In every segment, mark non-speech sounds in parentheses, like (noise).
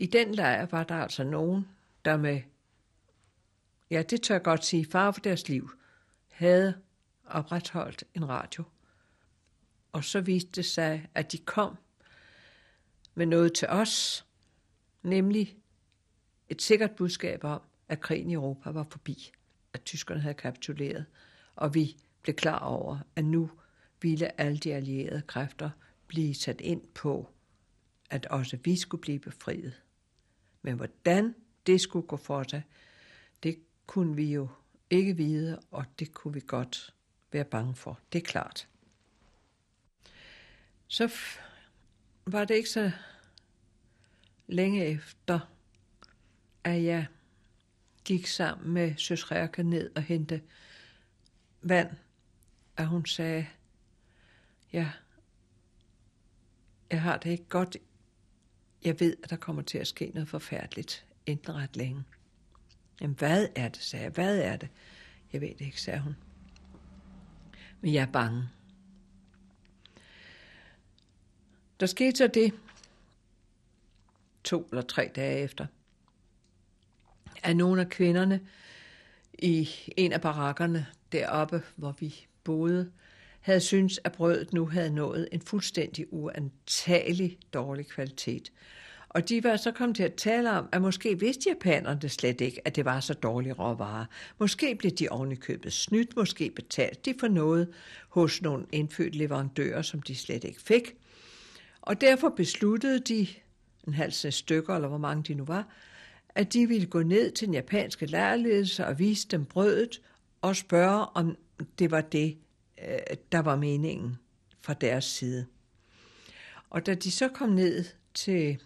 i den lejr var der altså nogen, der med, ja det tør jeg godt sige, far for deres liv, havde opretholdt en radio. Og så viste det sig, at de kom med noget til os, nemlig et sikkert budskab om, at krigen i Europa var forbi, at tyskerne havde kapituleret, og vi blev klar over, at nu ville alle de allierede kræfter blive sat ind på, at også vi skulle blive befriet. Men hvordan det skulle gå for sig, det kunne vi jo ikke vide, og det kunne vi godt være bange for. Det er klart. Så var det ikke så længe efter, at jeg gik sammen med søs ned og hente vand, at hun sagde, ja, jeg har det ikke godt. Jeg ved, at der kommer til at ske noget forfærdeligt, enten ret længe. Jamen, hvad er det, sagde jeg. Hvad er det? Jeg ved det ikke, sagde hun. Men jeg er bange. Der skete så det, to eller tre dage efter, at nogle af kvinderne i en af barakkerne deroppe, hvor vi boede, havde syntes, at brødet nu havde nået en fuldstændig uantagelig dårlig kvalitet. Og de var så kommet til at tale om, at måske vidste japanerne slet ikke, at det var så dårlige råvarer. Måske blev de ovenikøbet snydt, måske betalt de for noget hos nogle indfødte leverandører, som de slet ikke fik. Og derfor besluttede de, en halv stykker, eller hvor mange de nu var, at de ville gå ned til den japanske lærerledelse og vise dem brødet og spørge, om det var det, øh, der var meningen fra deres side. Og da de så kom ned til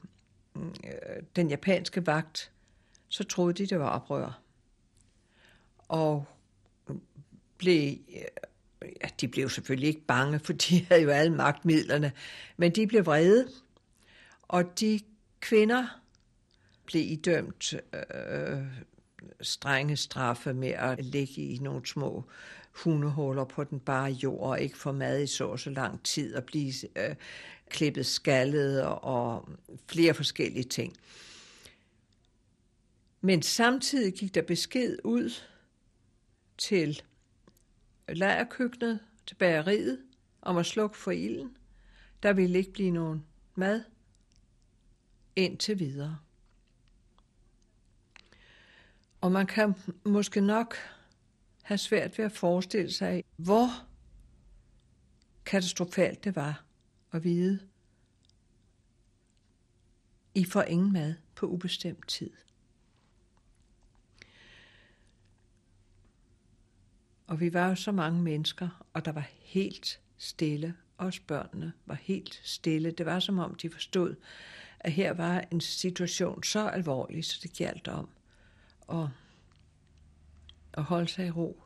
mm, øh, den japanske vagt, så troede de, det var oprør. Og mm, blev, øh, ja, de blev selvfølgelig ikke bange, for de (laughs) havde jo alle magtmidlerne, men de blev vrede, og de kvinder blev idømt øh, øh strenge straffe med at ligge i nogle små hundehuller på den bare jord og ikke få mad i så så lang tid og blive øh, klippet skaldet og, og flere forskellige ting. Men samtidig gik der besked ud til lejrkøkkenet, til bageriet, om at slukke for ilden. Der ville ikke blive nogen mad indtil videre. Og man kan måske nok have svært ved at forestille sig, hvor katastrofalt det var at vide, I får ingen mad på ubestemt tid. Og vi var jo så mange mennesker, og der var helt stille. Også børnene var helt stille. Det var som om, de forstod, at her var en situation så alvorlig, så det galt om at, at holde sig i ro.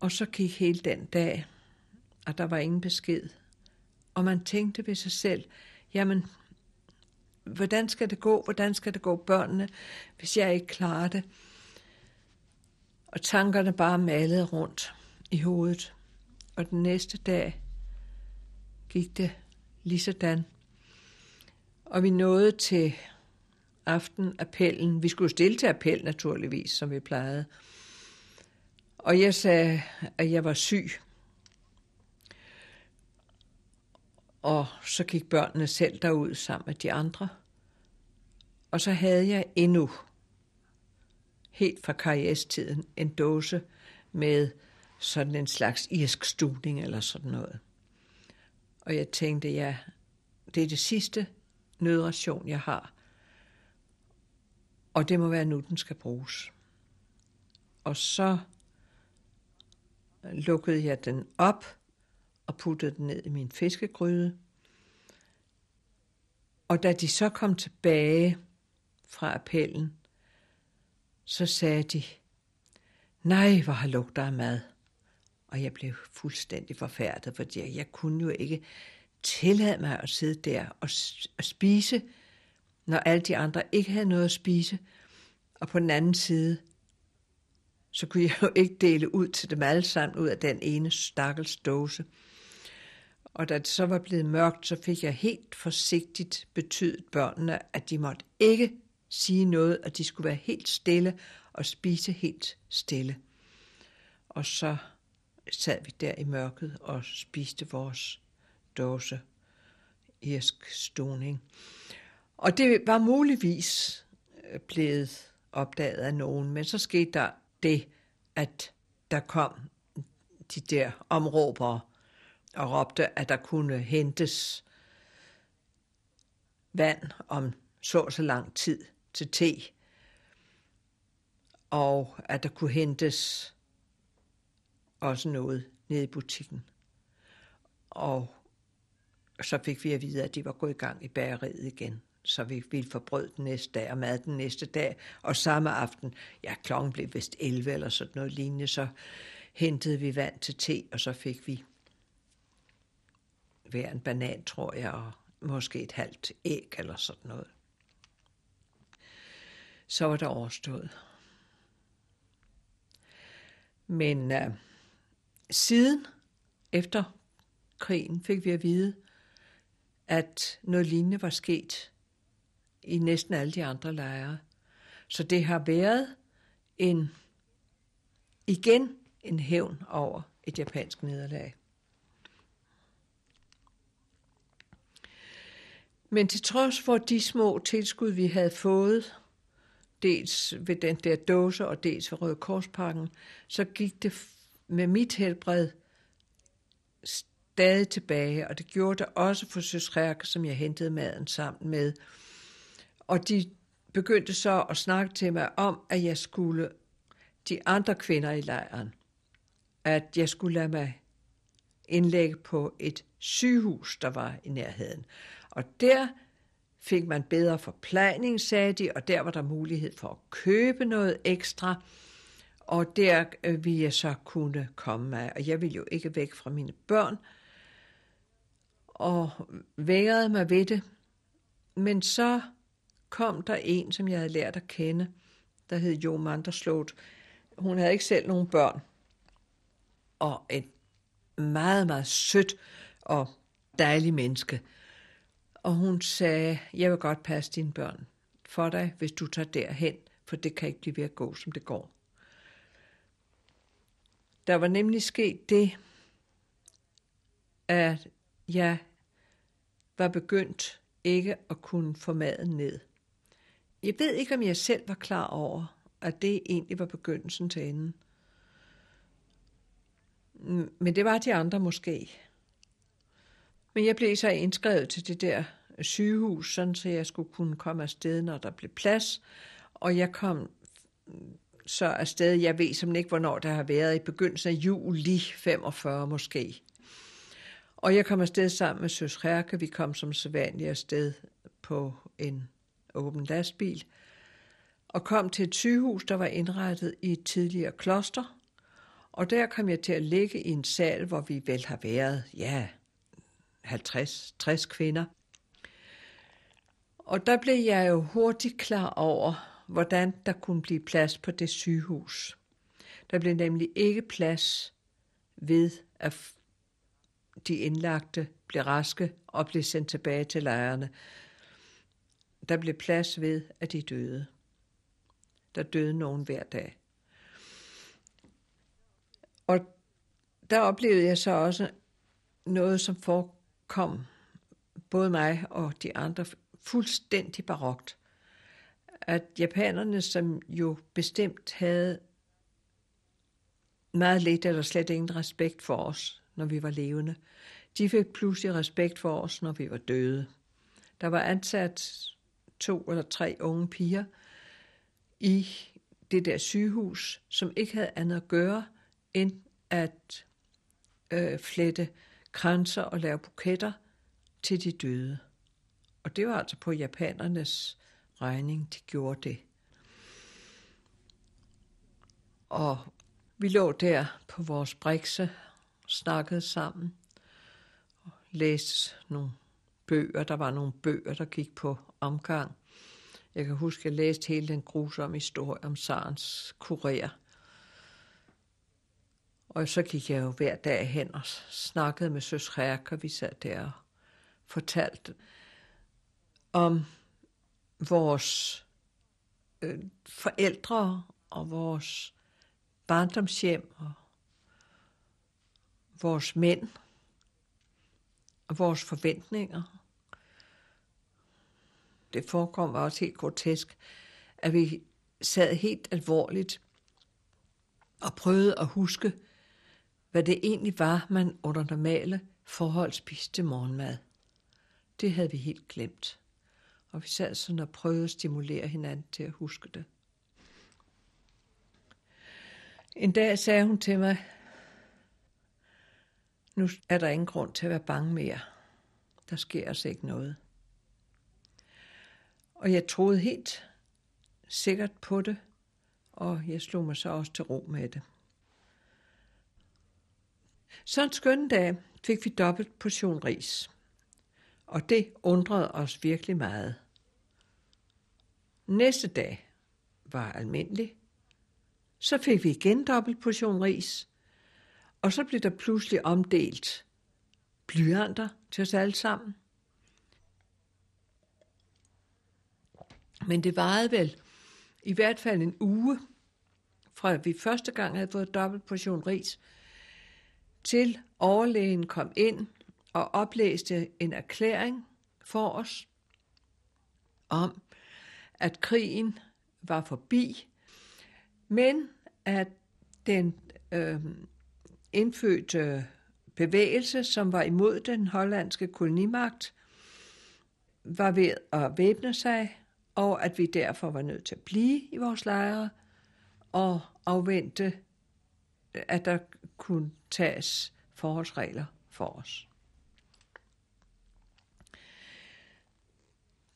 Og så gik hele den dag, og der var ingen besked. Og man tænkte ved sig selv, jamen, hvordan skal det gå? Hvordan skal det gå børnene, hvis jeg ikke klarer det? Og tankerne bare malede rundt i hovedet. Og den næste dag gik det lige sådan. Og vi nåede til aften appellen. Vi skulle stille til appel naturligvis, som vi plejede. Og jeg sagde, at jeg var syg. Og så gik børnene selv derud sammen med de andre. Og så havde jeg endnu, helt fra karrierestiden, en dåse med sådan en slags irsk studning eller sådan noget. Og jeg tænkte, ja, det er det sidste nødration, jeg har. Og det må være nu, den skal bruges. Og så øh, lukkede jeg den op og puttede den ned i min fiskegryde. Og da de så kom tilbage fra appellen, så sagde de, nej, hvor har lugter af mad. Og jeg blev fuldstændig forfærdet, fordi jeg kunne jo ikke tillade mig at sidde der og, og spise, når alle de andre ikke havde noget at spise. Og på den anden side, så kunne jeg jo (laughs) ikke dele ud til dem alle sammen ud af den ene stakkels dåse. Og da det så var blevet mørkt, så fik jeg helt forsigtigt betydet børnene, at de måtte ikke sige noget, at de skulle være helt stille og spise helt stille. Og så sad vi der i mørket og spiste vores dåse irsk stoning. Og det var muligvis øh, blevet opdaget af nogen, men så skete der det, at der kom de der områbere og råbte, at der kunne hentes vand om så så lang tid til te, og at der kunne hentes også noget nede i butikken. Og så fik vi at vide, at de var gået i gang i bageriet igen. Så vi ville få brød den næste dag og mad den næste dag. Og samme aften, ja, klokken blev vist 11 eller sådan noget lignende, så hentede vi vand til te, og så fik vi hver en banan, tror jeg, og måske et halvt æg eller sådan noget. Så var det overstået. Men uh, siden, efter krigen, fik vi at vide, at noget lignende var sket i næsten alle de andre lejre. Så det har været en igen en hævn over et japansk nederlag. Men til trods for de små tilskud, vi havde fået, dels ved den der dåse og dels ved Røde Korspakken, så gik det med mit helbred stadig tilbage, og det gjorde det også for Søsrærke, som jeg hentede maden sammen med. Og de begyndte så at snakke til mig om, at jeg skulle, de andre kvinder i lejren, at jeg skulle lade mig indlægge på et sygehus, der var i nærheden. Og der fik man bedre forplaning, sagde de, og der var der mulighed for at købe noget ekstra, og der øh, ville jeg så kunne komme af. Og jeg ville jo ikke væk fra mine børn, og vægrede mig ved det. Men så kom der en, som jeg havde lært at kende, der hed Jo Manderslot. Hun havde ikke selv nogen børn. Og et meget, meget sødt og dejligt menneske. Og hun sagde, jeg vil godt passe dine børn for dig, hvis du tager derhen, for det kan ikke blive ved at gå, som det går. Der var nemlig sket det, at jeg var begyndt ikke at kunne få maden ned. Jeg ved ikke, om jeg selv var klar over, at det egentlig var begyndelsen til enden. Men det var de andre måske. Men jeg blev så indskrevet til det der sygehus, sådan så jeg skulle kunne komme afsted, når der blev plads. Og jeg kom så afsted, jeg ved som ikke, hvornår det har været, i begyndelsen af juli 45 måske. Og jeg kom afsted sammen med Søs Herke. Vi kom som sædvanligt afsted på en åben lastbil. Og kom til et sygehus, der var indrettet i et tidligere kloster. Og der kom jeg til at ligge i en sal, hvor vi vel har været, ja, 50-60 kvinder. Og der blev jeg jo hurtigt klar over, hvordan der kunne blive plads på det sygehus. Der blev nemlig ikke plads ved, at de indlagte blev raske og blev sendt tilbage til lejrene. Der blev plads ved, at de døde. Der døde nogen hver dag. Og der oplevede jeg så også noget, som forekom både mig og de andre fuldstændig barokt. At japanerne, som jo bestemt havde meget lidt eller slet ingen respekt for os, når vi var levende, de fik pludselig respekt for os, når vi var døde. Der var ansat to eller tre unge piger i det der sygehus, som ikke havde andet at gøre, end at øh, flette kranser og lave buketter til de døde. Og det var altså på japanernes regning, de gjorde det. Og vi lå der på vores brikse, snakkede sammen, og læste nogle bøger. Der var nogle bøger, der gik på omgang. Jeg kan huske, at jeg læste hele den grusomme historie om Sarens kurér. Og så gik jeg jo hver dag hen og snakkede med søs Rærk, og vi sad der og fortalte om vores øh, forældre og vores barndomshjem og vores mænd og vores forventninger. Det forekom også helt grotesk, at vi sad helt alvorligt og prøvede at huske, hvad det egentlig var, man under normale forhold spiste morgenmad. Det havde vi helt glemt. Og vi sad sådan og prøvede at stimulere hinanden til at huske det. En dag sagde hun til mig, nu er der ingen grund til at være bange mere. Der sker altså ikke noget. Og jeg troede helt sikkert på det, og jeg slog mig så også til ro med det. Så en skøn dag fik vi dobbelt portion ris, og det undrede os virkelig meget. Næste dag var almindelig. Så fik vi igen dobbelt portion ris, og så blev der pludselig omdelt blyanter til os alle sammen. Men det varede vel i hvert fald en uge, fra vi første gang havde fået dobbelt portion ris, til overlægen kom ind og oplæste en erklæring for os om, at krigen var forbi, men at den øh, indfødte bevægelse, som var imod den hollandske kolonimagt, var ved at væbne sig, og at vi derfor var nødt til at blive i vores lejre og afvente, at der kunne tages forholdsregler for os.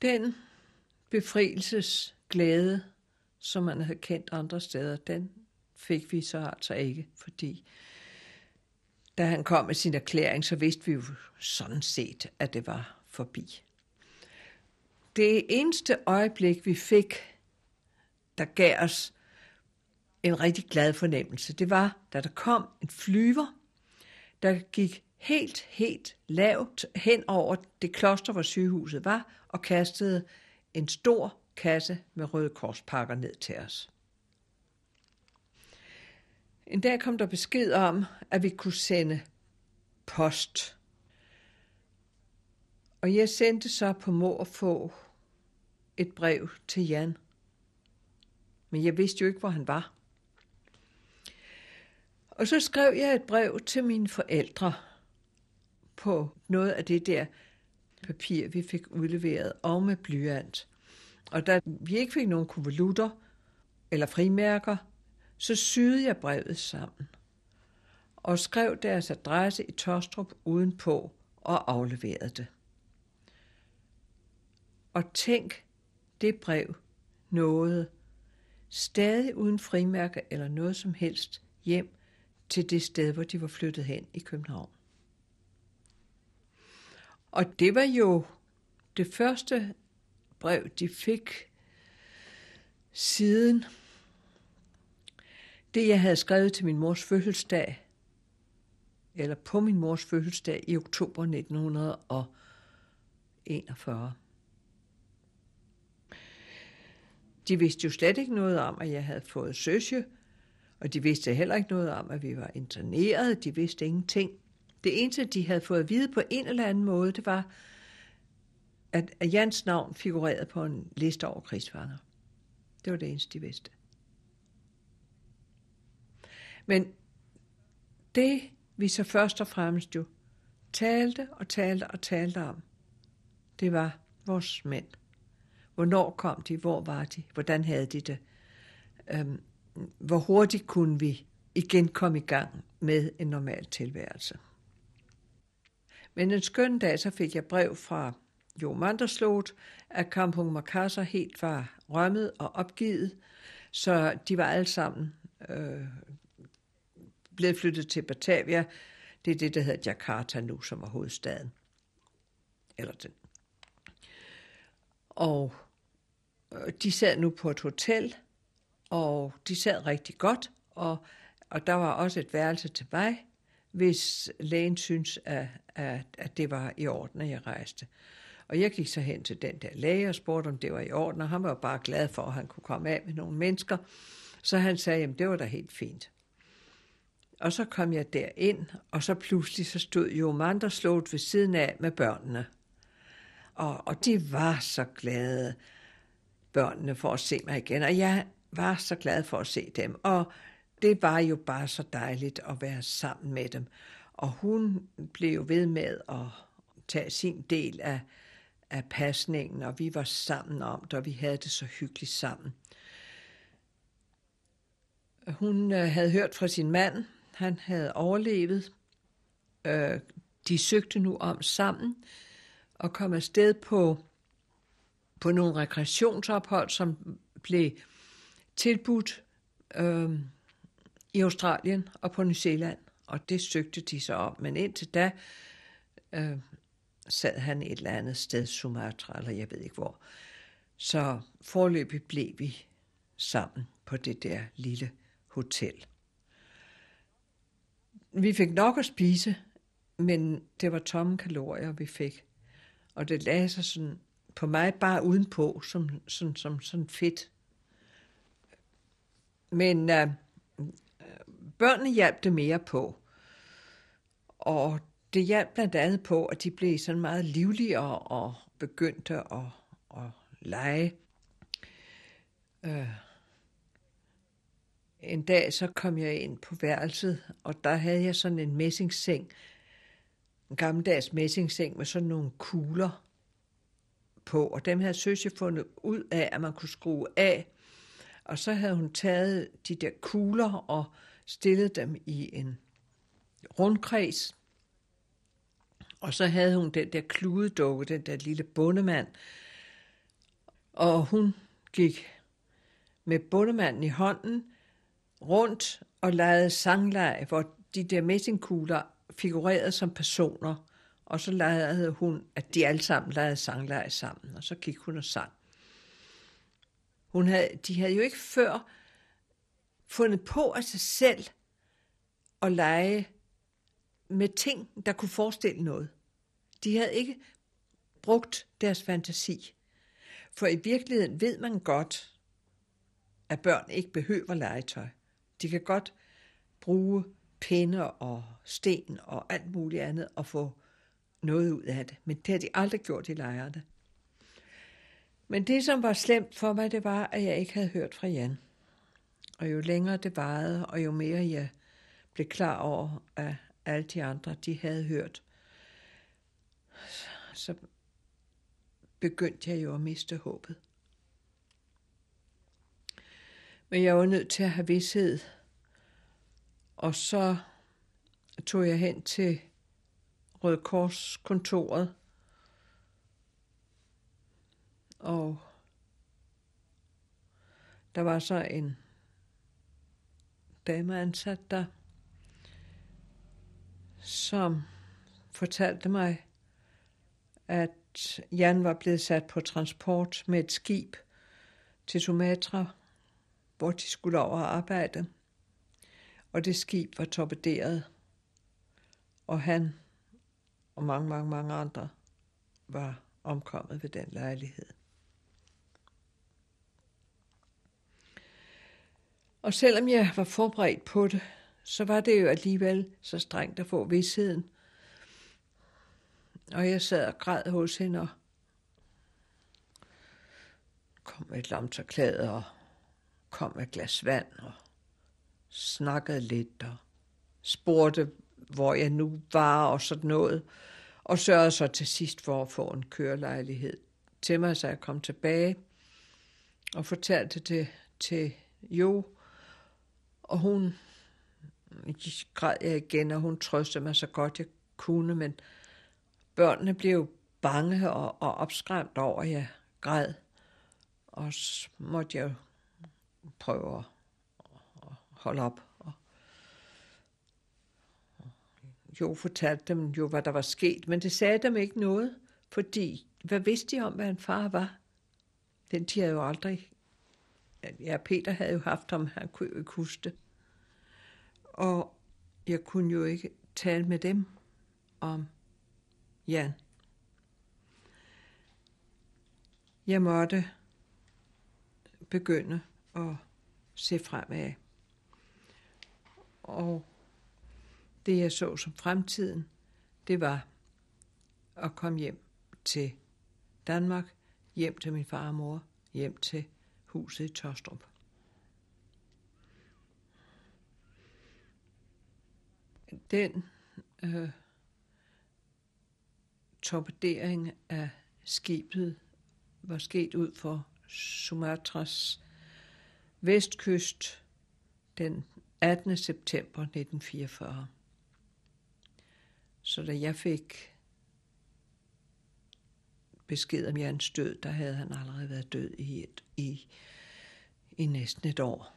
Den befrielsesglæde, som man havde kendt andre steder, den fik vi så altså ikke, fordi da han kom med sin erklæring, så vidste vi jo sådan set, at det var forbi. Det eneste øjeblik, vi fik, der gav os en rigtig glad fornemmelse, det var, da der kom en flyver, der gik helt, helt lavt hen over det kloster, hvor sygehuset var, og kastede en stor kasse med røde korspakker ned til os. En dag kom der besked om, at vi kunne sende post. Og jeg sendte så på må og få et brev til Jan. Men jeg vidste jo ikke, hvor han var. Og så skrev jeg et brev til mine forældre på noget af det der papir, vi fik udleveret, og med blyant. Og da vi ikke fik nogen konvolutter eller frimærker, så syede jeg brevet sammen og skrev deres adresse i Tostrup udenpå og afleverede det. Og tænk, det brev nåede stadig uden frimærker eller noget som helst hjem til det sted, hvor de var flyttet hen i København. Og det var jo det første brev, de fik siden det, jeg havde skrevet til min mors fødselsdag, eller på min mors fødselsdag i oktober 1941. De vidste jo slet ikke noget om, at jeg havde fået søsje, og de vidste heller ikke noget om, at vi var interneret. De vidste ingenting. Det eneste, de havde fået at vide på en eller anden måde, det var, at Jans navn figurerede på en liste over krigsfanger. Det var det eneste, de vidste. Men det, vi så først og fremmest jo talte og talte og talte om, det var vores mænd. Hvornår kom de? Hvor var de? Hvordan havde de det? Øhm, hvor hurtigt kunne vi igen komme i gang med en normal tilværelse? Men en skøn dag, så fik jeg brev fra Jo Manderslot, at Kampung Makassar helt var rømmet og opgivet, så de var alle sammen øh, blevet flyttet til Batavia. Det er det, der hedder Jakarta nu, som er hovedstaden. Eller den. Og Øh, de sad nu på et hotel, og de sad rigtig godt, og Og der var også et værelse til mig, hvis lægen synes, at, at, at det var i orden, at jeg rejste. Og jeg gik så hen til den der læge og spurgte, om det var i orden, og han var bare glad for, at han kunne komme af med nogle mennesker. Så han sagde, at det var da helt fint. Og så kom jeg derind, og så pludselig så stod jo Mander slået ved siden af med børnene. Og, og de var så glade, børnene, for at se mig igen. Og jeg var så glad for at se dem. Og det var jo bare så dejligt at være sammen med dem. Og hun blev jo ved med at tage sin del af, af pasningen, og vi var sammen om det, og vi havde det så hyggeligt sammen. Hun øh, havde hørt fra sin mand, han havde overlevet. Øh, de søgte nu om sammen og kom afsted på, på nogle rekreationsophold, som blev tilbudt øh, i Australien og på New Zealand, og det søgte de sig om. Men indtil da øh, sad han et eller andet sted, Sumatra, eller jeg ved ikke hvor. Så forløbig blev vi sammen på det der lille hotel. Vi fik nok at spise, men det var tomme kalorier, vi fik. Og det lagde sig sådan på mig bare udenpå, som, som, som sådan fedt. Men øh, øh, børnene hjalp det mere på. Og det hjalp blandt andet på, at de blev sådan meget livligere og begyndte at, at lege. Øh. en dag så kom jeg ind på værelset, og der havde jeg sådan en messingseng, en gammeldags messingseng med sådan nogle kugler på, og dem havde Søsje fundet ud af, at man kunne skrue af, og så havde hun taget de der kugler og stillet dem i en rundkreds, og så havde hun den der kludedukke, den der lille bundemand, og hun gik med bundemanden i hånden rundt og legede sangleje, hvor de der messingkugler figurerede som personer, og så legede hun, at de alle sammen legede sangleje sammen, og så gik hun og sang. Hun havde, de havde jo ikke før fundet på af sig selv at lege med ting, der kunne forestille noget. De havde ikke brugt deres fantasi. For i virkeligheden ved man godt, at børn ikke behøver legetøj. De kan godt bruge pinde og sten og alt muligt andet og få noget ud af det. Men det har de aldrig gjort i lejrene. Men det, som var slemt for mig, det var, at jeg ikke havde hørt fra Jan. Og jo længere det varede, og jo mere jeg blev klar over, at alle de andre, de havde hørt, så begyndte jeg jo at miste håbet. Men jeg var nødt til at have vidshed. Og så tog jeg hen til Røde Kors kontoret. Og der var så en dame ansat der, som fortalte mig, at Jan var blevet sat på transport med et skib til Sumatra, hvor de skulle over og arbejde. Og det skib var torpederet, og han og mange, mange, mange andre var omkommet ved den lejlighed. Og selvom jeg var forberedt på det, så var det jo alligevel så strengt at få vidsheden. Og jeg sad og græd hos hende og kom med et lamterklæde og kom med et glas vand og snakkede lidt og spurgte, hvor jeg nu var og sådan noget. Og sørgede så til sidst for at få en kørelejlighed til mig, så jeg kom tilbage og fortalte det til Jo. Og hun græd jeg igen, og hun trøstede mig så godt jeg kunne, men børnene blev bange og, og opskræmt over, at jeg græd. Og så måtte jeg prøve at holde op. Og, jo fortalte dem jo, hvad der var sket, men det sagde dem ikke noget, fordi hvad vidste de om, hvad en far var? Den de havde jo aldrig... Ja, Peter havde jo haft ham, han kunne jo ikke huske det. Og jeg kunne jo ikke tale med dem om Jan. Jeg måtte begynde at se fremad. Og det jeg så som fremtiden, det var at komme hjem til Danmark, hjem til min far og mor, hjem til huset i Tostrup. Den øh, torpedering af skibet var sket ud for Sumatras vestkyst den 18. september 1944. Så da jeg fik besked om Jans død, der havde han allerede været død i, et, i, i næsten et år.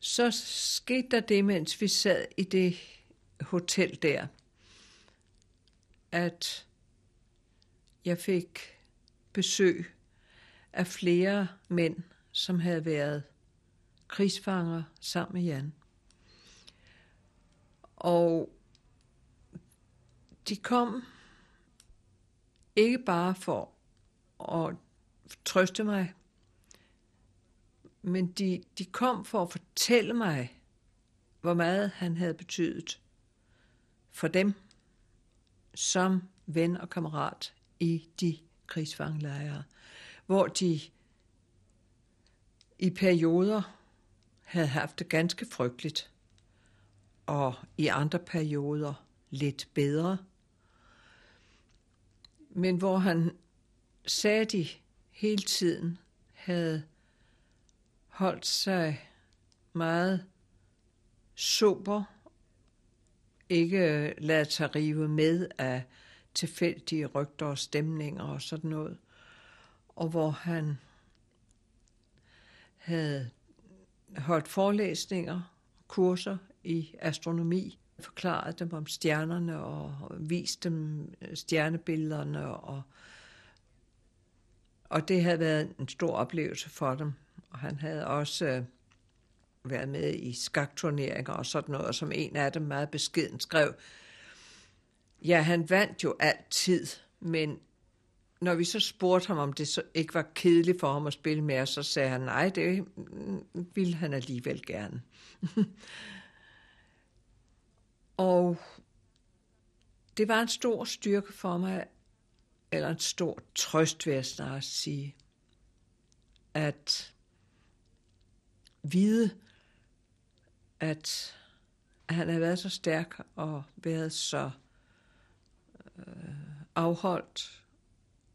Så skete der det, mens vi sad i det hotel der, at jeg fik besøg af flere mænd, som havde været krigsfanger sammen med Jan. Og de kom ikke bare for at trøste mig, men de, de kom for at fortælle mig, hvor meget han havde betydet for dem som ven og kammerat i de krigsfangelejre, hvor de i perioder havde haft det ganske frygteligt, og i andre perioder lidt bedre. Men hvor han sagde, de hele tiden havde holdt sig meget sober, ikke ladet sig rive med af tilfældige rygter og stemninger og sådan noget. Og hvor han havde holdt forelæsninger, kurser i astronomi, forklaret dem om stjernerne og vist dem øh, stjernebillederne. Og, og det havde været en stor oplevelse for dem. Og han havde også øh, været med i skakturneringer og sådan noget, og som en af dem meget beskeden skrev, ja, han vandt jo altid, men når vi så spurgte ham, om det så ikke var kedeligt for ham at spille mere, så sagde han, nej, det ville han alligevel gerne. (laughs) og det var en stor styrke for mig, eller en stor trøst, vil jeg snart sige, at vide, at han havde været så stærk og været så øh, afholdt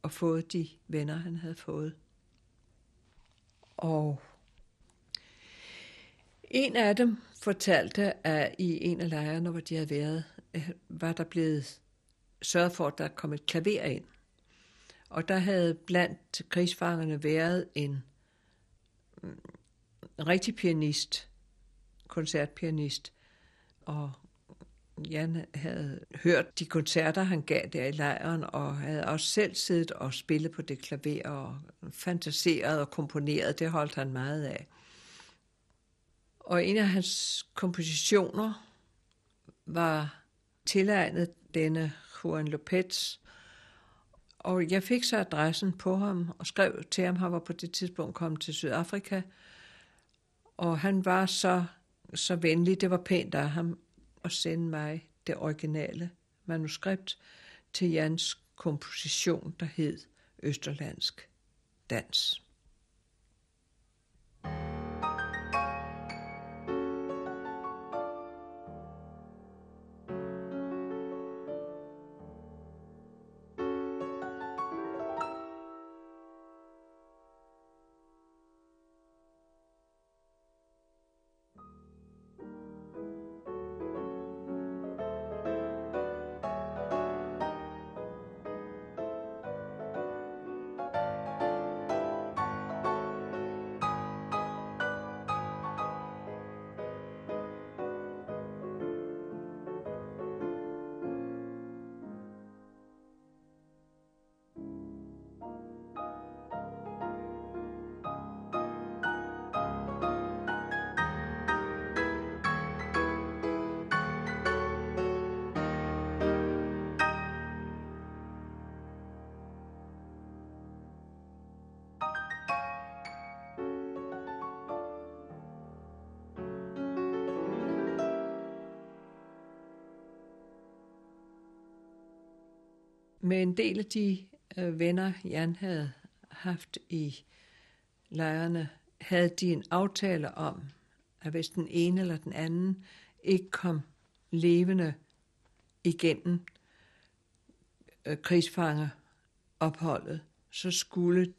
og fået de venner, han havde fået. Og en af dem fortalte, at i en af lejrene, hvor de havde været, øh, var der blevet sørget for, at der kom et klaver ind. Og der havde blandt krigsfangerne været en, en rigtig pianist, koncertpianist, og Jan havde hørt de koncerter, han gav der i lejren, og havde også selv siddet og spillet på det klaver og fantaseret og komponeret. Det holdt han meget af. Og en af hans kompositioner var tilegnet denne Juan Lopez. Og jeg fik så adressen på ham og skrev til ham, han var på det tidspunkt kommet til Sydafrika. Og han var så, så venlig, det var pænt af ham at sende mig det originale manuskript til Jans komposition, der hed Østerlandsk Dans. Med en del af de øh, venner, Jan havde haft i lejrene, havde de en aftale om, at hvis den ene eller den anden ikke kom levende igennem øh, krigsfangeopholdet, så skulle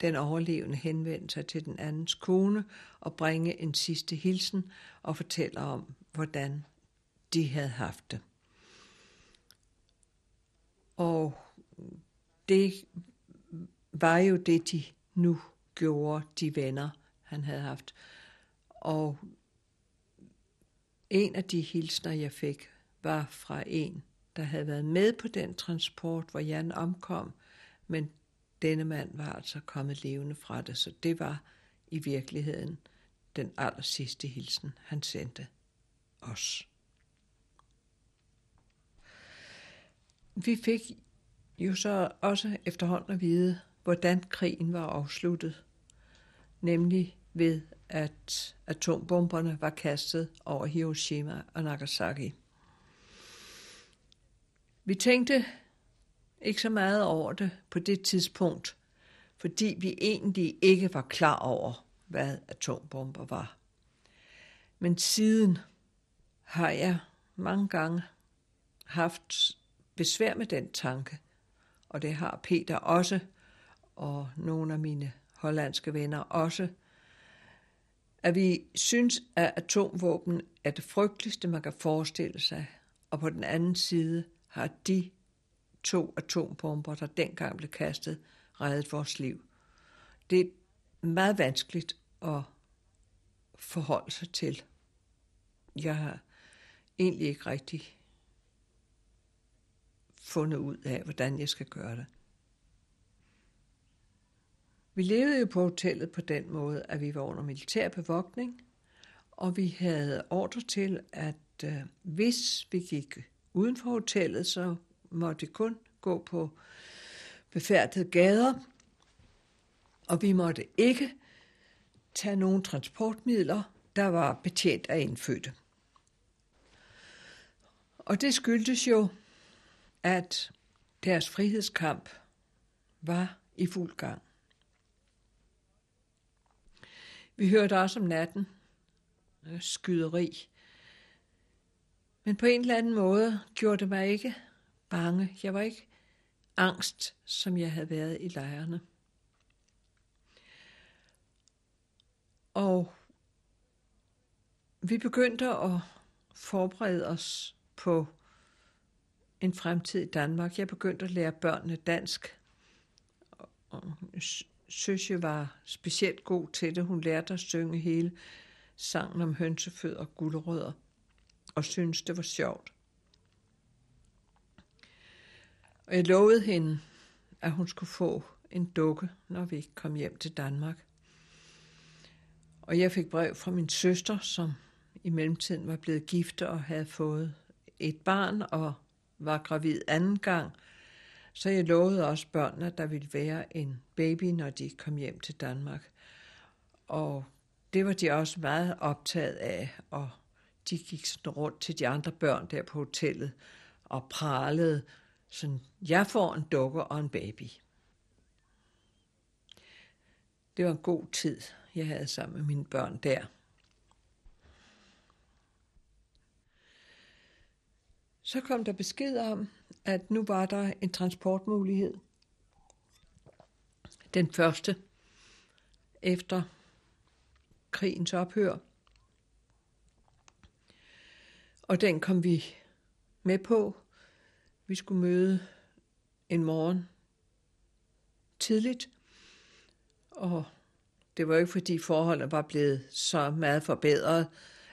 den overlevende henvende sig til den andens kone og bringe en sidste hilsen og fortælle om, hvordan de havde haft det. Og det var jo det, de nu gjorde, de venner, han havde haft. Og en af de hilsner, jeg fik, var fra en, der havde været med på den transport, hvor Jan omkom, men denne mand var altså kommet levende fra det, så det var i virkeligheden den aller sidste hilsen, han sendte os. Vi fik jo så også efterhånden at vide, hvordan krigen var afsluttet, nemlig ved at atombomberne var kastet over Hiroshima og Nagasaki. Vi tænkte ikke så meget over det på det tidspunkt, fordi vi egentlig ikke var klar over, hvad atombomber var. Men siden har jeg mange gange haft besvær med den tanke, og det har Peter også, og nogle af mine hollandske venner også, at vi synes, at atomvåben er det frygteligste, man kan forestille sig, og på den anden side har de to atombomber, der dengang blev kastet, reddet vores liv. Det er meget vanskeligt at forholde sig til. Jeg har egentlig ikke rigtig fundet ud af, hvordan jeg skal gøre det. Vi levede jo på hotellet på den måde, at vi var under militær bevogtning, og vi havde ordre til, at øh, hvis vi gik uden for hotellet, så måtte vi kun gå på befærdede gader, og vi måtte ikke tage nogen transportmidler, der var betjent af indfødte. Og det skyldtes jo, at deres frihedskamp var i fuld gang. Vi hørte også om natten øh, skyderi. Men på en eller anden måde gjorde det mig ikke bange. Jeg var ikke angst, som jeg havde været i lejrene. Og vi begyndte at forberede os på en fremtid i Danmark. Jeg begyndte at lære børnene dansk. Og Søsje var specielt god til det. Hun lærte at synge hele sangen om hønsefød og gulerødder, og syntes, det var sjovt. Og jeg lovede hende, at hun skulle få en dukke, når vi kom hjem til Danmark. Og jeg fik brev fra min søster, som i mellemtiden var blevet gift og havde fået et barn og var gravid anden gang. Så jeg lovede også børnene, at der ville være en baby, når de kom hjem til Danmark. Og det var de også meget optaget af, og de gik sådan rundt til de andre børn der på hotellet og pralede, sådan, jeg får en dukke og en baby. Det var en god tid, jeg havde sammen med mine børn der. Så kom der besked om, at nu var der en transportmulighed. Den første efter krigens ophør. Og den kom vi med på. Vi skulle møde en morgen tidligt, og det var ikke fordi forholdene var blevet så meget forbedret,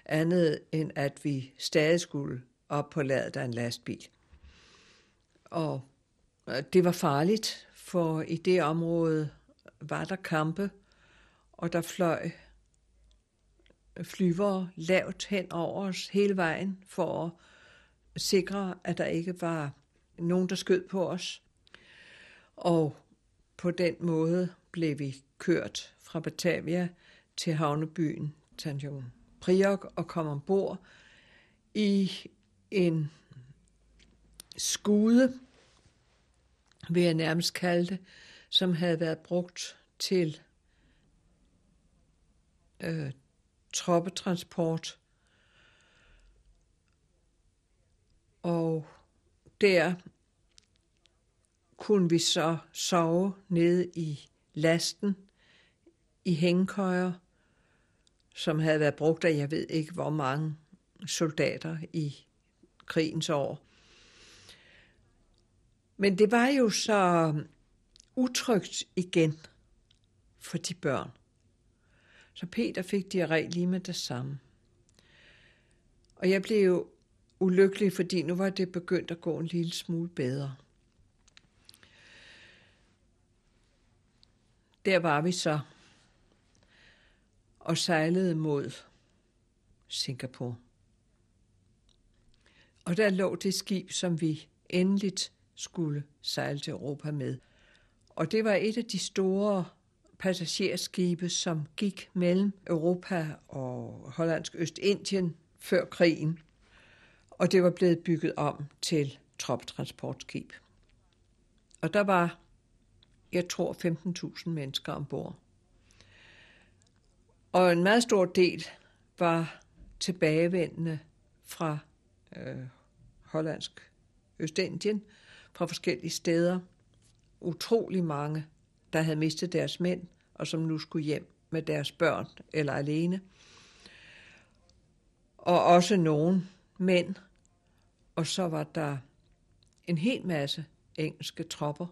andet end at vi stadig skulle op på ladet af en lastbil. Og øh, det var farligt, for i det område var der kampe, og der fløj flyvere lavt hen over os hele vejen for at sikre, at der ikke var nogen, der skød på os. Og på den måde blev vi kørt fra Batavia til havnebyen Tanjung Priok og kom ombord i en skude, vil jeg nærmest kalde det, som havde været brugt til øh, troppetransport. Og der kunne vi så sove nede i lasten i hængekøjer, som havde været brugt af jeg ved ikke hvor mange soldater i krigens år. Men det var jo så utrygt igen for de børn. Så Peter fik diarré lige med det samme. Og jeg blev jo ulykkelig, fordi nu var det begyndt at gå en lille smule bedre. Der var vi så og sejlede mod Singapore. Og der lå det skib, som vi endeligt skulle sejle til Europa med. Og det var et af de store passagerskibe, som gik mellem Europa og Hollandsk Østindien før krigen. Og det var blevet bygget om til troptransportskib. Og der var, jeg tror, 15.000 mennesker ombord. Og en meget stor del var tilbagevendende fra øh, hollandsk Østindien, fra forskellige steder. Utrolig mange, der havde mistet deres mænd, og som nu skulle hjem med deres børn eller alene. Og også nogle mænd. Og så var der en hel masse engelske tropper.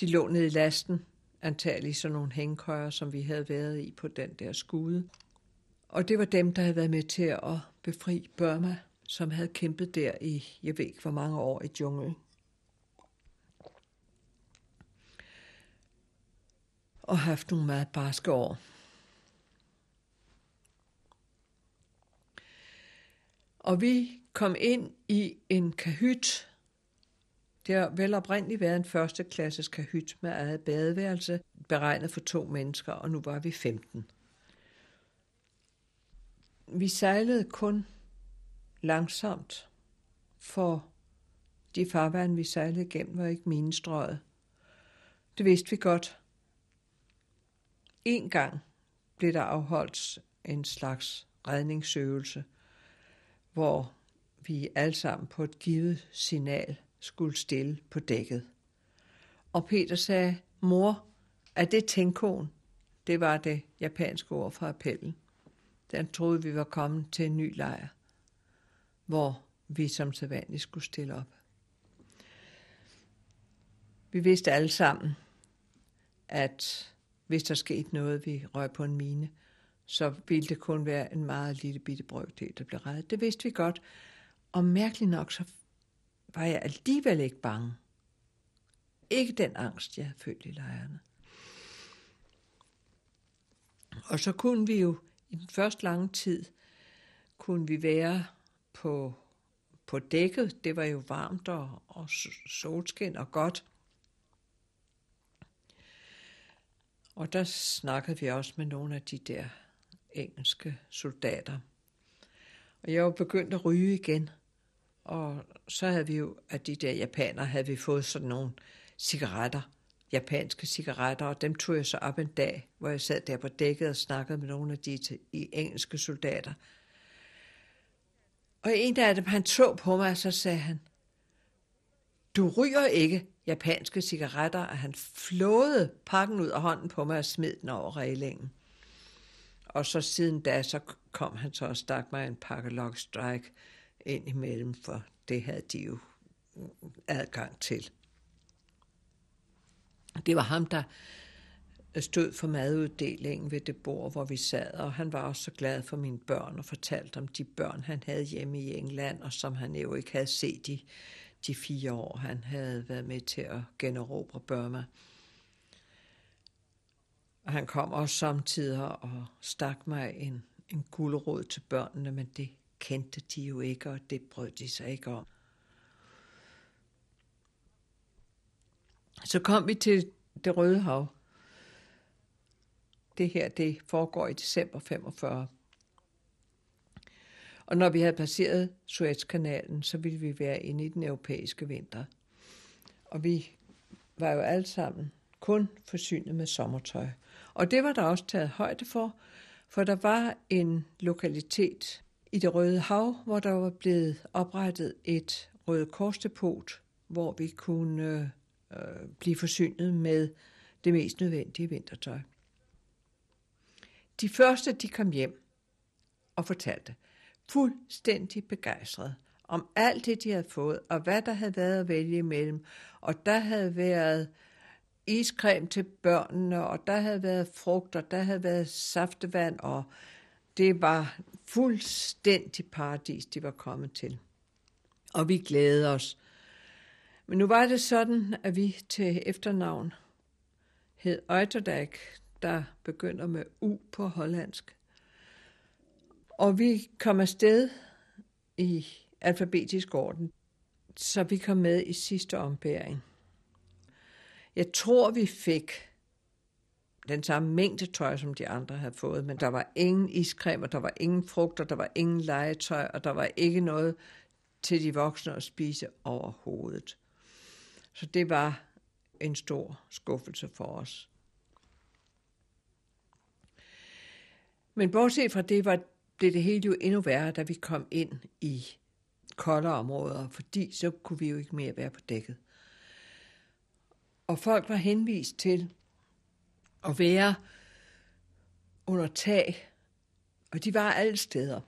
De lå nede i lasten, antageligt sådan nogle hængkøjer, som vi havde været i på den der skude. Og det var dem, der havde været med til at befri Burma, som havde kæmpet der i, jeg ved ikke hvor mange år i junglen. Og haft nogle meget barske år. Og vi kom ind i en kahyt. Det har vel oprindeligt været en første klasses kahyt med eget badeværelse, beregnet for to mennesker, og nu var vi 15. Vi sejlede kun langsomt, for de farvand, vi sejlede igennem, var ikke minestrøget. Det vidste vi godt. En gang blev der afholdt en slags redningsøvelse, hvor vi alle sammen på et givet signal skulle stille på dækket. Og Peter sagde, mor, er det tænkon? Det var det japanske ord fra appellen. Den troede, vi var kommet til en ny lejr, hvor vi som sædvanligt skulle stille op. Vi vidste alle sammen, at hvis der skete noget, vi røg på en mine, så ville det kun være en meget lille bitte brøkdel, der blev reddet. Det vidste vi godt. Og mærkeligt nok, så var jeg alligevel ikke bange. Ikke den angst, jeg havde følt i lejrene. Og så kunne vi jo i den første lange tid, kunne vi være på, på dækket. Det var jo varmt og, og solskin og godt. Og der snakkede vi også med nogle af de der engelske soldater. Og jeg var begyndt at ryge igen. Og så havde vi jo, at de der japanere, havde vi fået sådan nogle cigaretter, japanske cigaretter, og dem tog jeg så op en dag, hvor jeg sad der på dækket og snakkede med nogle af de i engelske soldater. Og en af dem, han så på mig, og så sagde han, du ryger ikke japanske cigaretter, og han flåede pakken ud af hånden på mig og smed den over reglingen. Og så siden da, så kom han så og stak mig en pakke Lock Strike ind imellem, for det havde de jo adgang til. Det var ham, der Øh, stod for maduddelingen ved det bord, hvor vi sad, og han var også så glad for mine børn og fortalte om de børn, han havde hjemme i England, og som han jo ikke havde set i de fire år, han havde været med til at generobre Burma. Og han kom også samtidig og stak mig en, en gulerod til børnene, men det kendte de jo ikke, og det brød de sig ikke om. Så kom vi til det Røde Hav. Det her, det foregår i december 45. Og når vi havde passeret Suezkanalen, så ville vi være inde i den europæiske vinter. Og vi var jo alle sammen kun forsynet med sommertøj. Og det var der også taget højde for, for der var en lokalitet i det Røde Hav, hvor der var blevet oprettet et Røde Korsdepot, hvor vi kunne øh, øh, blive forsynet med det mest nødvendige vintertøj. De første, de kom hjem og fortalte, fuldstændig begejstret, om alt det, de havde fået, og hvad der havde været at vælge imellem. Og der havde været iscreme til børnene, og der havde været frugt, og der havde været saftevand, og det var fuldstændig paradis, de var kommet til. Og vi glædede os. Men nu var det sådan, at vi til efternavn hed Øjterdag, der begynder med U på hollandsk. Og vi kom afsted i alfabetisk orden, så vi kom med i sidste ombæring. Jeg tror, vi fik den samme mængde tøj, som de andre havde fået, men der var ingen iscreme, og der var ingen frugter, der var ingen legetøj, og der var ikke noget til de voksne at spise overhovedet. Så det var en stor skuffelse for os. Men bortset fra det, var, blev det hele jo endnu værre, da vi kom ind i koldere områder, fordi så kunne vi jo ikke mere være på dækket. Og folk var henvist til at være under tag, og de var alle steder.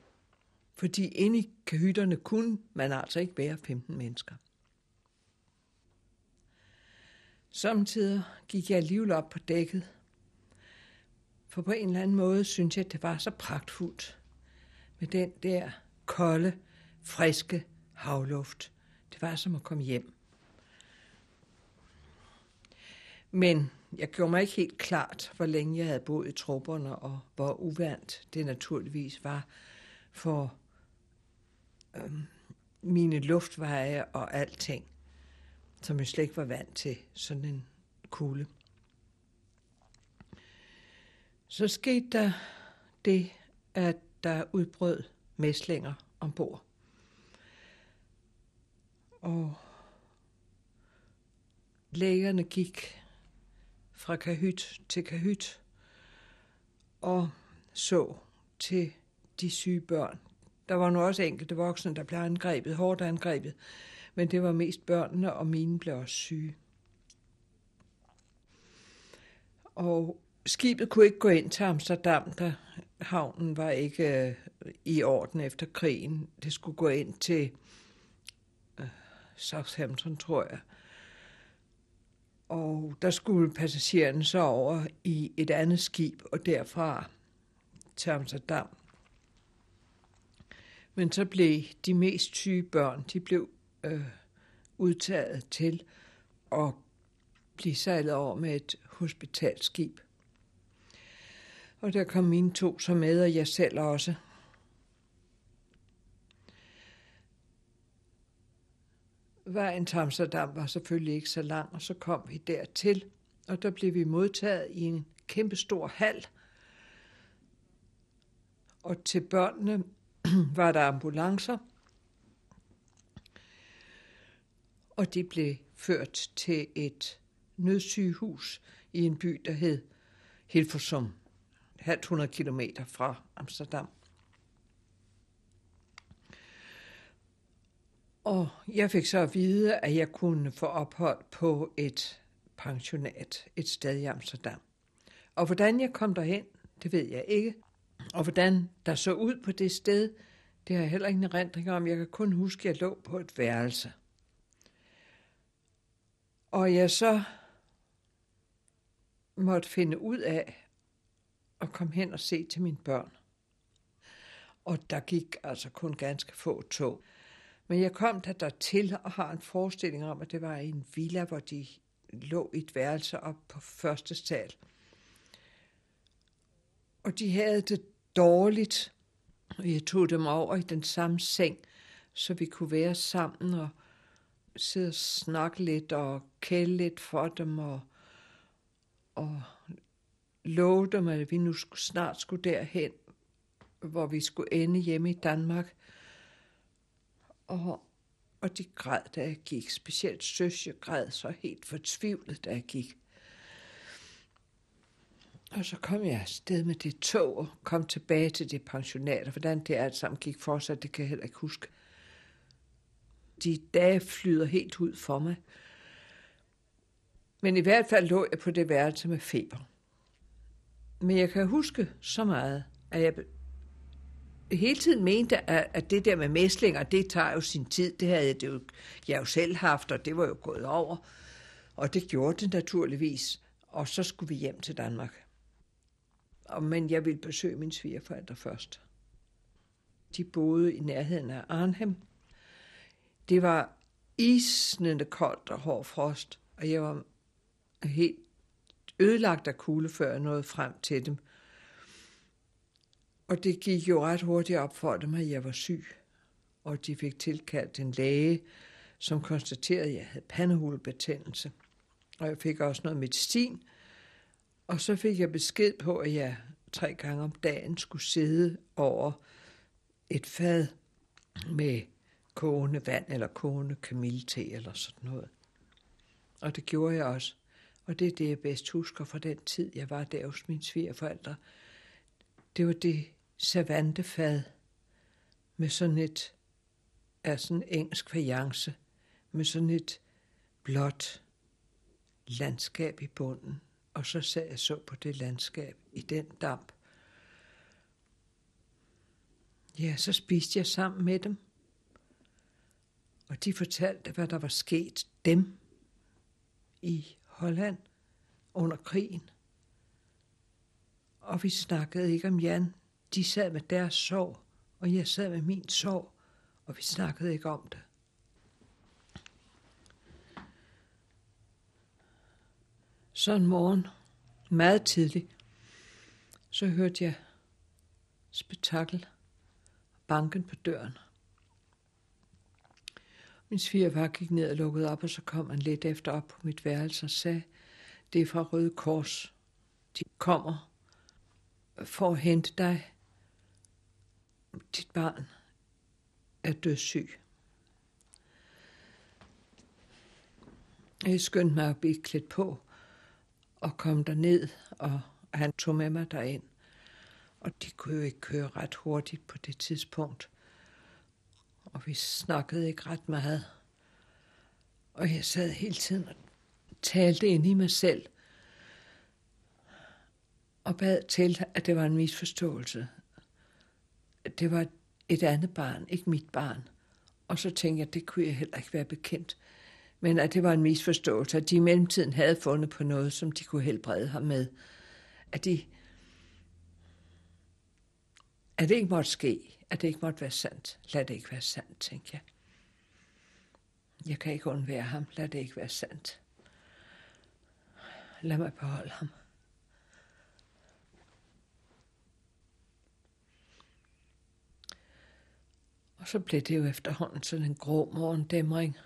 Fordi inde i kahytterne kunne man altså ikke være 15 mennesker. Samtidig gik jeg alligevel op på dækket, for på en eller anden måde synes jeg, at det var så pragtfuldt med den der kolde, friske havluft. Det var som at komme hjem. Men jeg gjorde mig ikke helt klart, hvor længe jeg havde boet i trupperne, og hvor uvandt det naturligvis var for øhm, mine luftveje og alting, som jeg slet ikke var vant til sådan en kugle. Så skete der det, at der udbrød mæslinger ombord. Og lægerne gik fra kahyt til kahyt og så til de syge børn. Der var nu også enkelte voksne, der blev angrebet, hårdt angrebet, men det var mest børnene, og mine blev også syge. Og skibet kunne ikke gå ind til Amsterdam, da havnen var ikke øh, i orden efter krigen. Det skulle gå ind til øh, Southampton, tror jeg. Og der skulle passagererne så over i et andet skib, og derfra til Amsterdam. Men så blev de mest syge børn, de blev øh, udtaget til at blive sejlet over med et hospitalskib. Og der kom mine to så med, og jeg selv også. Vejen til Amsterdam var selvfølgelig ikke så lang, og så kom vi dertil, og der blev vi modtaget i en kæmpestor hal. Og til børnene (clears throat) var der ambulancer, og de blev ført til et nødsygehus i en by, der hed Hilversum, 100 kilometer fra Amsterdam. Og jeg fik så at vide, at jeg kunne få ophold på et pensionat et sted i Amsterdam. Og hvordan jeg kom derhen, det ved jeg ikke. Og hvordan der så ud på det sted, det har jeg heller ingen erindring om. Jeg kan kun huske, at jeg lå på et værelse. Og jeg så måtte finde ud af at komme hen og se til mine børn. Og der gik altså kun ganske få tog. Men jeg kom der dertil og har en forestilling om, at det var en villa, hvor de lå i et værelse op på første sal. Og de havde det dårligt, og jeg tog dem over i den samme seng, så vi kunne være sammen og sidde og snakke lidt og kæle lidt for dem og, og lovede dem, at vi nu snart skulle derhen, hvor vi skulle ende hjemme i Danmark. Og og de græd, da jeg gik. Specielt søsje græd så helt fortvivlet, da jeg gik. Og så kom jeg afsted med det tog og kom tilbage til det pensionater. Hvordan det alt sammen gik for sig, det kan jeg heller ikke huske. De dage flyder helt ud for mig. Men i hvert fald lå jeg på det værelse med feber. Men jeg kan huske så meget, at jeg hele tiden mente, at, det der med mæslinger, det tager jo sin tid. Det havde jeg, det jo, jeg jo selv haft, og det var jo gået over. Og det gjorde det naturligvis. Og så skulle vi hjem til Danmark. Men jeg ville besøge mine svigerforældre først. De boede i nærheden af Arnhem. Det var isnende koldt og hård frost, og jeg var helt ødelagt af kulde, før jeg nåede frem til dem. Og det gik jo ret hurtigt op for dem, at jeg var syg. Og de fik tilkaldt en læge, som konstaterede, at jeg havde pandehulebetændelse. Og jeg fik også noget medicin. Og så fik jeg besked på, at jeg tre gange om dagen skulle sidde over et fad med kogende vand eller kogende kamillete eller sådan noget. Og det gjorde jeg også. Og det er det, jeg bedst husker fra den tid, jeg var der hos mine svigerforældre. Det var det savantefad med sådan et, af sådan en engelsk fajance, med sådan et blåt landskab i bunden. Og så sad jeg så på det landskab i den damp. Ja, så spiste jeg sammen med dem. Og de fortalte, hvad der var sket dem i Holland under krigen. Og vi snakkede ikke om Jan. De sad med deres sorg, og jeg sad med min sorg, og vi snakkede ikke om det. Så en morgen, meget tidligt, så hørte jeg spektakel, banken på døren. Min svigerfar gik ned og lukkede op, og så kom han lidt efter op på mit værelse og sagde, det er fra Røde Kors. De kommer for at hente dig. Dit barn er dødssyg. Jeg skyndte mig at blive klædt på og kom der ned, og han tog med mig derind. Og de kunne jo ikke køre ret hurtigt på det tidspunkt og vi snakkede ikke ret meget. Og jeg sad hele tiden og talte ind i mig selv, og bad til, at det var en misforståelse. Det var et andet barn, ikke mit barn. Og så tænkte jeg, at det kunne jeg heller ikke være bekendt. Men at det var en misforståelse, at de i mellemtiden havde fundet på noget, som de kunne helbrede ham med. At, de, at det ikke måtte ske at det ikke måtte være sandt. Lad det ikke være sandt, tænkte jeg. Jeg kan ikke undvære ham. Lad det ikke være sandt. Lad mig beholde ham. Og så blev det jo efterhånden sådan en grå morgendæmring.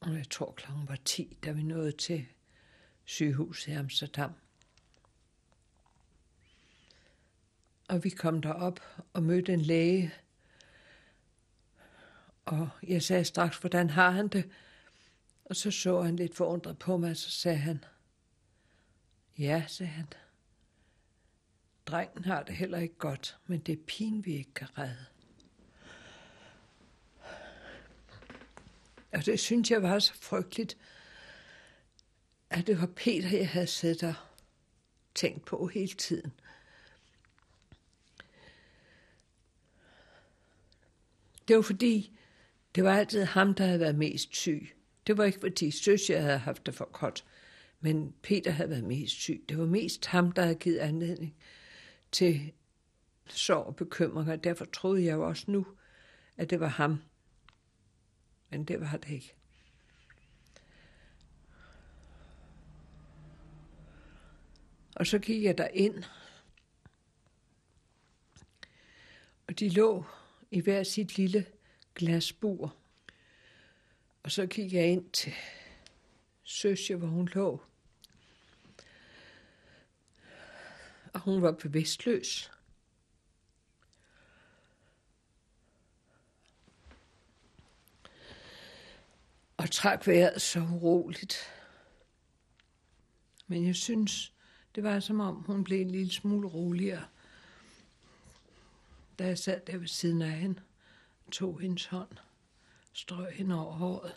Og jeg tror klokken var 10, da vi nåede til sygehuset i Amsterdam. Og vi kom derop og mødte en læge. Og jeg sagde straks, hvordan har han det? Og så så han lidt forundret på mig, og så sagde han, ja, sagde han. Drengen har det heller ikke godt, men det er pin, vi ikke kan redde. Og det synes jeg var så frygteligt, at det var Peter, jeg havde siddet og tænkt på hele tiden. Det var fordi, det var altid ham, der havde været mest syg. Det var ikke fordi søs, jeg havde haft det for godt, men Peter havde været mest syg. Det var mest ham, der havde givet anledning til sorg og bekymringer. Derfor troede jeg jo også nu, at det var ham. Men det var det ikke. Og så gik jeg der ind, og de lå i hver sit lille glasbur. Og så gik jeg ind til søsje, hvor hun lå. Og hun var bevidstløs. Og trak vejret så uroligt. Men jeg synes, det var som om, hun blev en lille smule roligere da jeg sad der ved siden af hende, tog hendes hånd, strøg hende over håret.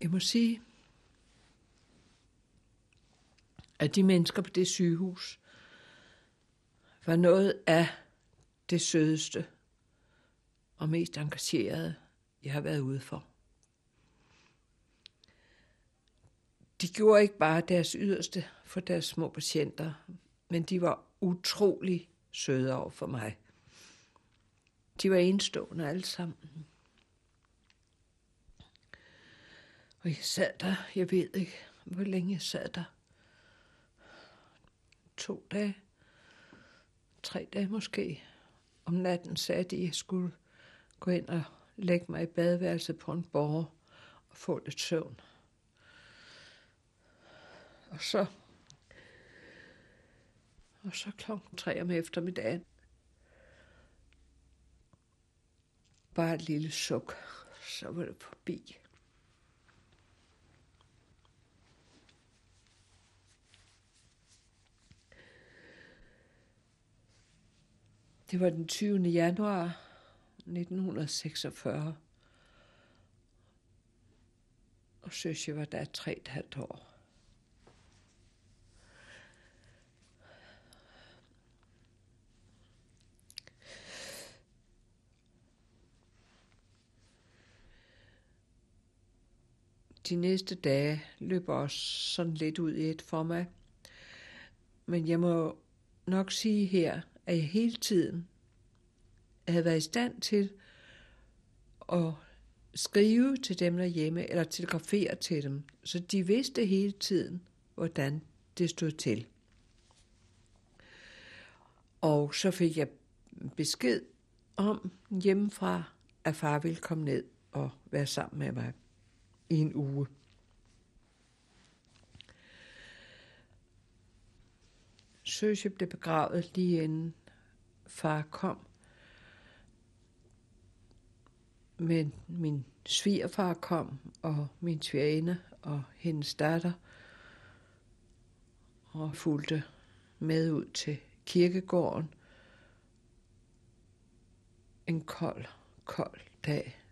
Jeg må sige, at de mennesker på det sygehus var noget af det sødeste og mest engagerede, jeg har været ude for. De gjorde ikke bare deres yderste for deres små patienter, men de var utrolig søde over for mig. De var enstående alle sammen. Og jeg sad der, jeg ved ikke, hvor længe jeg sad der. To dage, tre dage måske. Om natten sagde de, at jeg skulle gå ind og lægge mig i badeværelset på en borger og få lidt søvn. Og så, og så klokken tre om eftermiddagen, bare et lille suk, så var det forbi. Det var den 20. januar 1946. Og Søsje var der tre et halvt år. De næste dage løber også sådan lidt ud i et for mig. Men jeg må nok sige her, at jeg hele tiden havde været i stand til at skrive til dem derhjemme, eller telegrafere til dem, så de vidste hele tiden, hvordan det stod til. Og så fik jeg besked om hjemmefra, at far ville komme ned og være sammen med mig i en uge. Søsje blev begravet lige inden far kom. Men min svigerfar kom, og min svigerinde og hendes datter, og fulgte med ud til kirkegården. En kold, kold dag.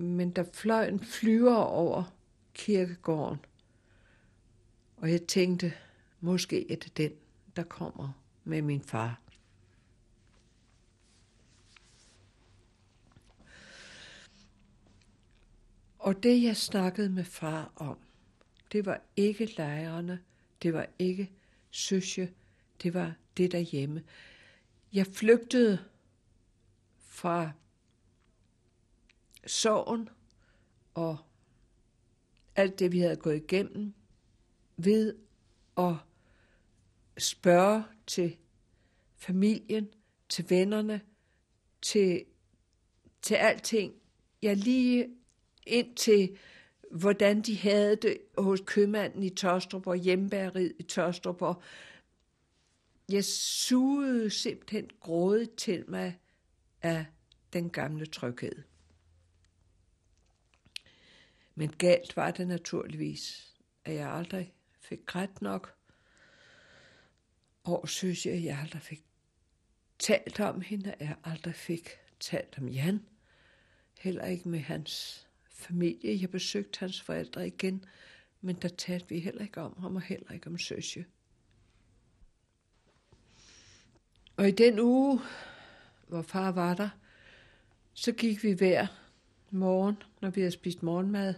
Men der fløj en flyver over kirkegården, og jeg tænkte, måske er det den, der kommer med min far. Og det, jeg snakkede med far om, det var ikke lejrene, det var ikke søsje, det var det derhjemme. Jeg flygtede fra sorgen og alt det, vi havde gået igennem, ved at spørge til familien, til vennerne, til, til alting. Jeg lige ind til, hvordan de havde det hos købmanden i Tostrup og hjemmebæreriet i Tostrup. Og jeg sugede simpelthen grådet til mig af den gamle tryghed. Men galt var det naturligvis, at jeg aldrig fik grædt nok. Og synes jeg, at jeg aldrig fik talt om hende, at jeg aldrig fik talt om Jan. Heller ikke med hans familie. Jeg besøgte hans forældre igen, men der talte vi heller ikke om ham, og heller ikke om Søsje. Og i den uge, hvor far var der, så gik vi hver morgen, når vi havde spist morgenmad,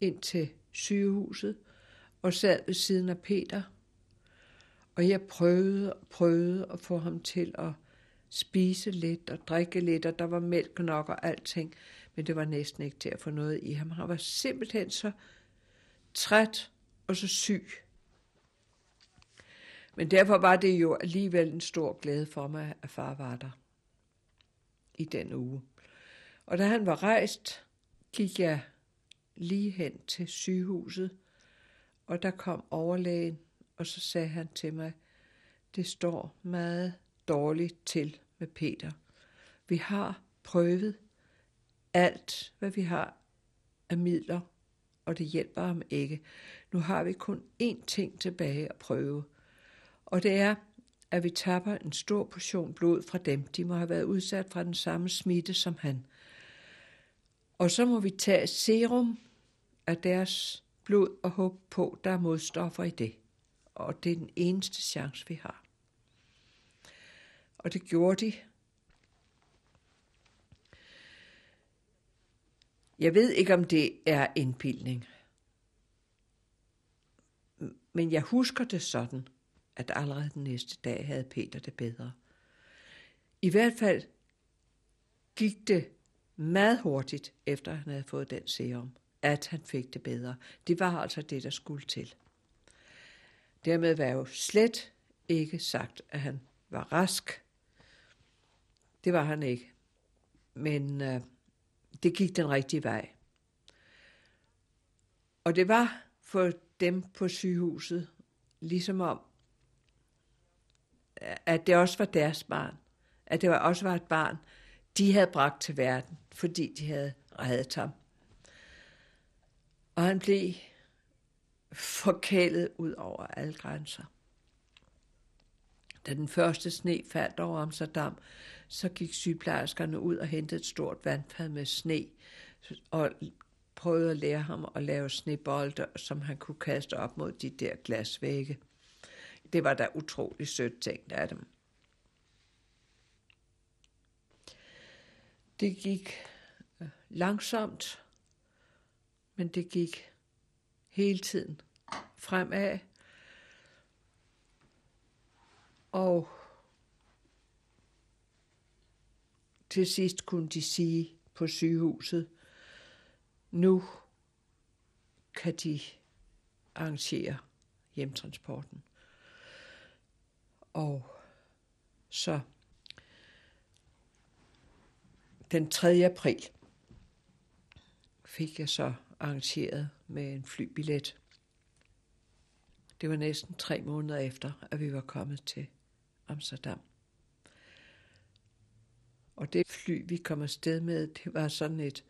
ind til sygehuset og sad ved siden af Peter. Og jeg prøvede og prøvede at få ham til at spise lidt og drikke lidt, og der var mælk nok og alting, men det var næsten ikke til at få noget i ham. Han var simpelthen så træt og så syg. Men derfor var det jo alligevel en stor glæde for mig, at far var der i den uge. Og da han var rejst, gik jeg lige hen til sygehuset Og der kom overlægen, og så sagde han til mig, det står meget dårligt til med Peter. Vi har prøvet alt, hvad vi har af midler, og det hjælper ham ikke. Nu har vi kun én ting tilbage at prøve, og det er, at vi tapper en stor portion blod fra dem. De må have været udsat fra den samme smitte som han. Og så må vi tage serum af deres blod og håbe på, der er modstoffer i det. Og det er den eneste chance, vi har. Og det gjorde de. Jeg ved ikke, om det er indbildning. Men jeg husker det sådan, at allerede den næste dag havde Peter det bedre. I hvert fald gik det meget hurtigt, efter han havde fået den serum, at han fik det bedre. Det var altså det, der skulle til. Dermed var jo slet ikke sagt, at han var rask. Det var han ikke. Men øh, det gik den rigtige vej. Og det var for dem på sygehuset, ligesom om, at det også var deres barn. At det også var et barn, de havde bragt til verden, fordi de havde reddet ham. Og han blev forkælet ud over alle grænser. Da den første sne faldt over Amsterdam, så gik sygeplejerskerne ud og hentede et stort vandfad med sne, og prøvede at lære ham at lave snebolde, som han kunne kaste op mod de der glasvægge. Det var da utrolig sødt tænkt af dem. Det gik langsomt, men det gik hele tiden fremad. Og til sidst kunne de sige på sygehuset, nu kan de arrangere hjemtransporten. Og så den 3. april fik jeg så arrangeret med en flybillet. Det var næsten tre måneder efter, at vi var kommet til Amsterdam. Og det fly, vi kom afsted med, det var sådan et,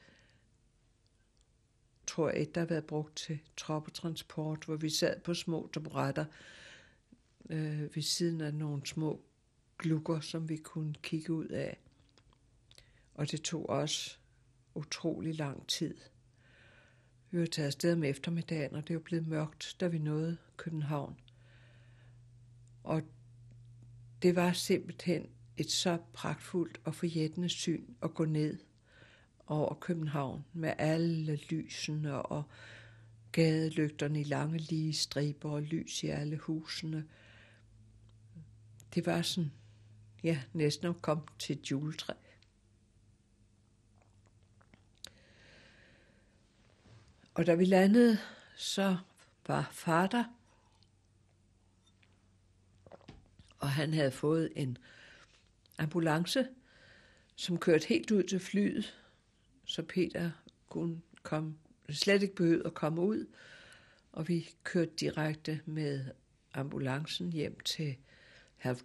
tror jeg, et, der har været brugt til troppetransport, hvor vi sad på små taburetter øh, ved siden af nogle små glukker, som vi kunne kigge ud af. Og det tog også utrolig lang tid. Vi var taget afsted om eftermiddagen, og det var blevet mørkt, da vi nåede København. Og det var simpelthen et så pragtfuldt og forjættende syn at gå ned over København med alle lysene og gadelygterne i lange lige striber og lys i alle husene. Det var sådan, ja, næsten at komme til et juletræ. Og da vi landede, så var far der, og han havde fået en ambulance, som kørte helt ud til flyet, så Peter kunne komme, slet ikke behøvede at komme ud, og vi kørte direkte med ambulancen hjem til Herf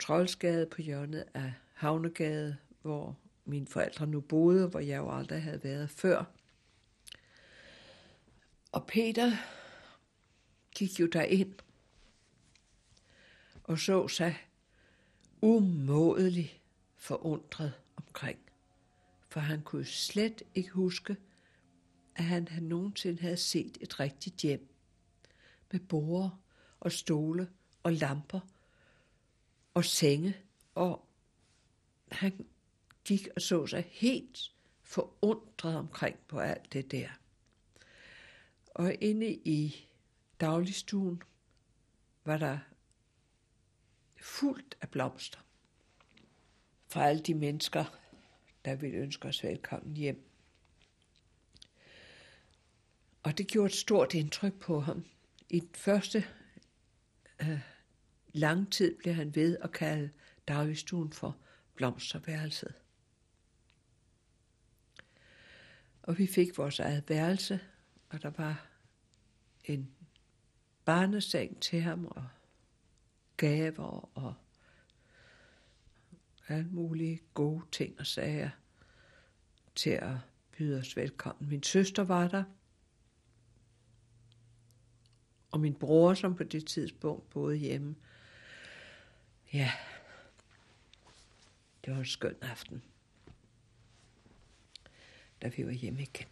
på hjørnet af Havnegade, hvor mine forældre nu boede, hvor jeg jo aldrig havde været før. Og Peter gik jo derind og så sig umådelig forundret omkring, for han kunne slet ikke huske, at han havde nogensinde havde set et rigtigt hjem med borer og stole og lamper og senge, og han gik og så sig helt forundret omkring på alt det der. Og inde i dagligstuen var der fuldt af blomster fra alle de mennesker, der ville ønske os velkommen hjem. Og det gjorde et stort indtryk på ham. I den første øh, lang tid blev han ved at kalde dagligstuen for blomsterværelset. Og vi fik vores eget værelse, og der var en barneseng til ham, og gaver, og alle mulige gode ting og sager til at byde os velkommen. Min søster var der, og min bror, som på det tidspunkt boede hjemme. Ja, det var en skøn aften, da vi var hjemme igen.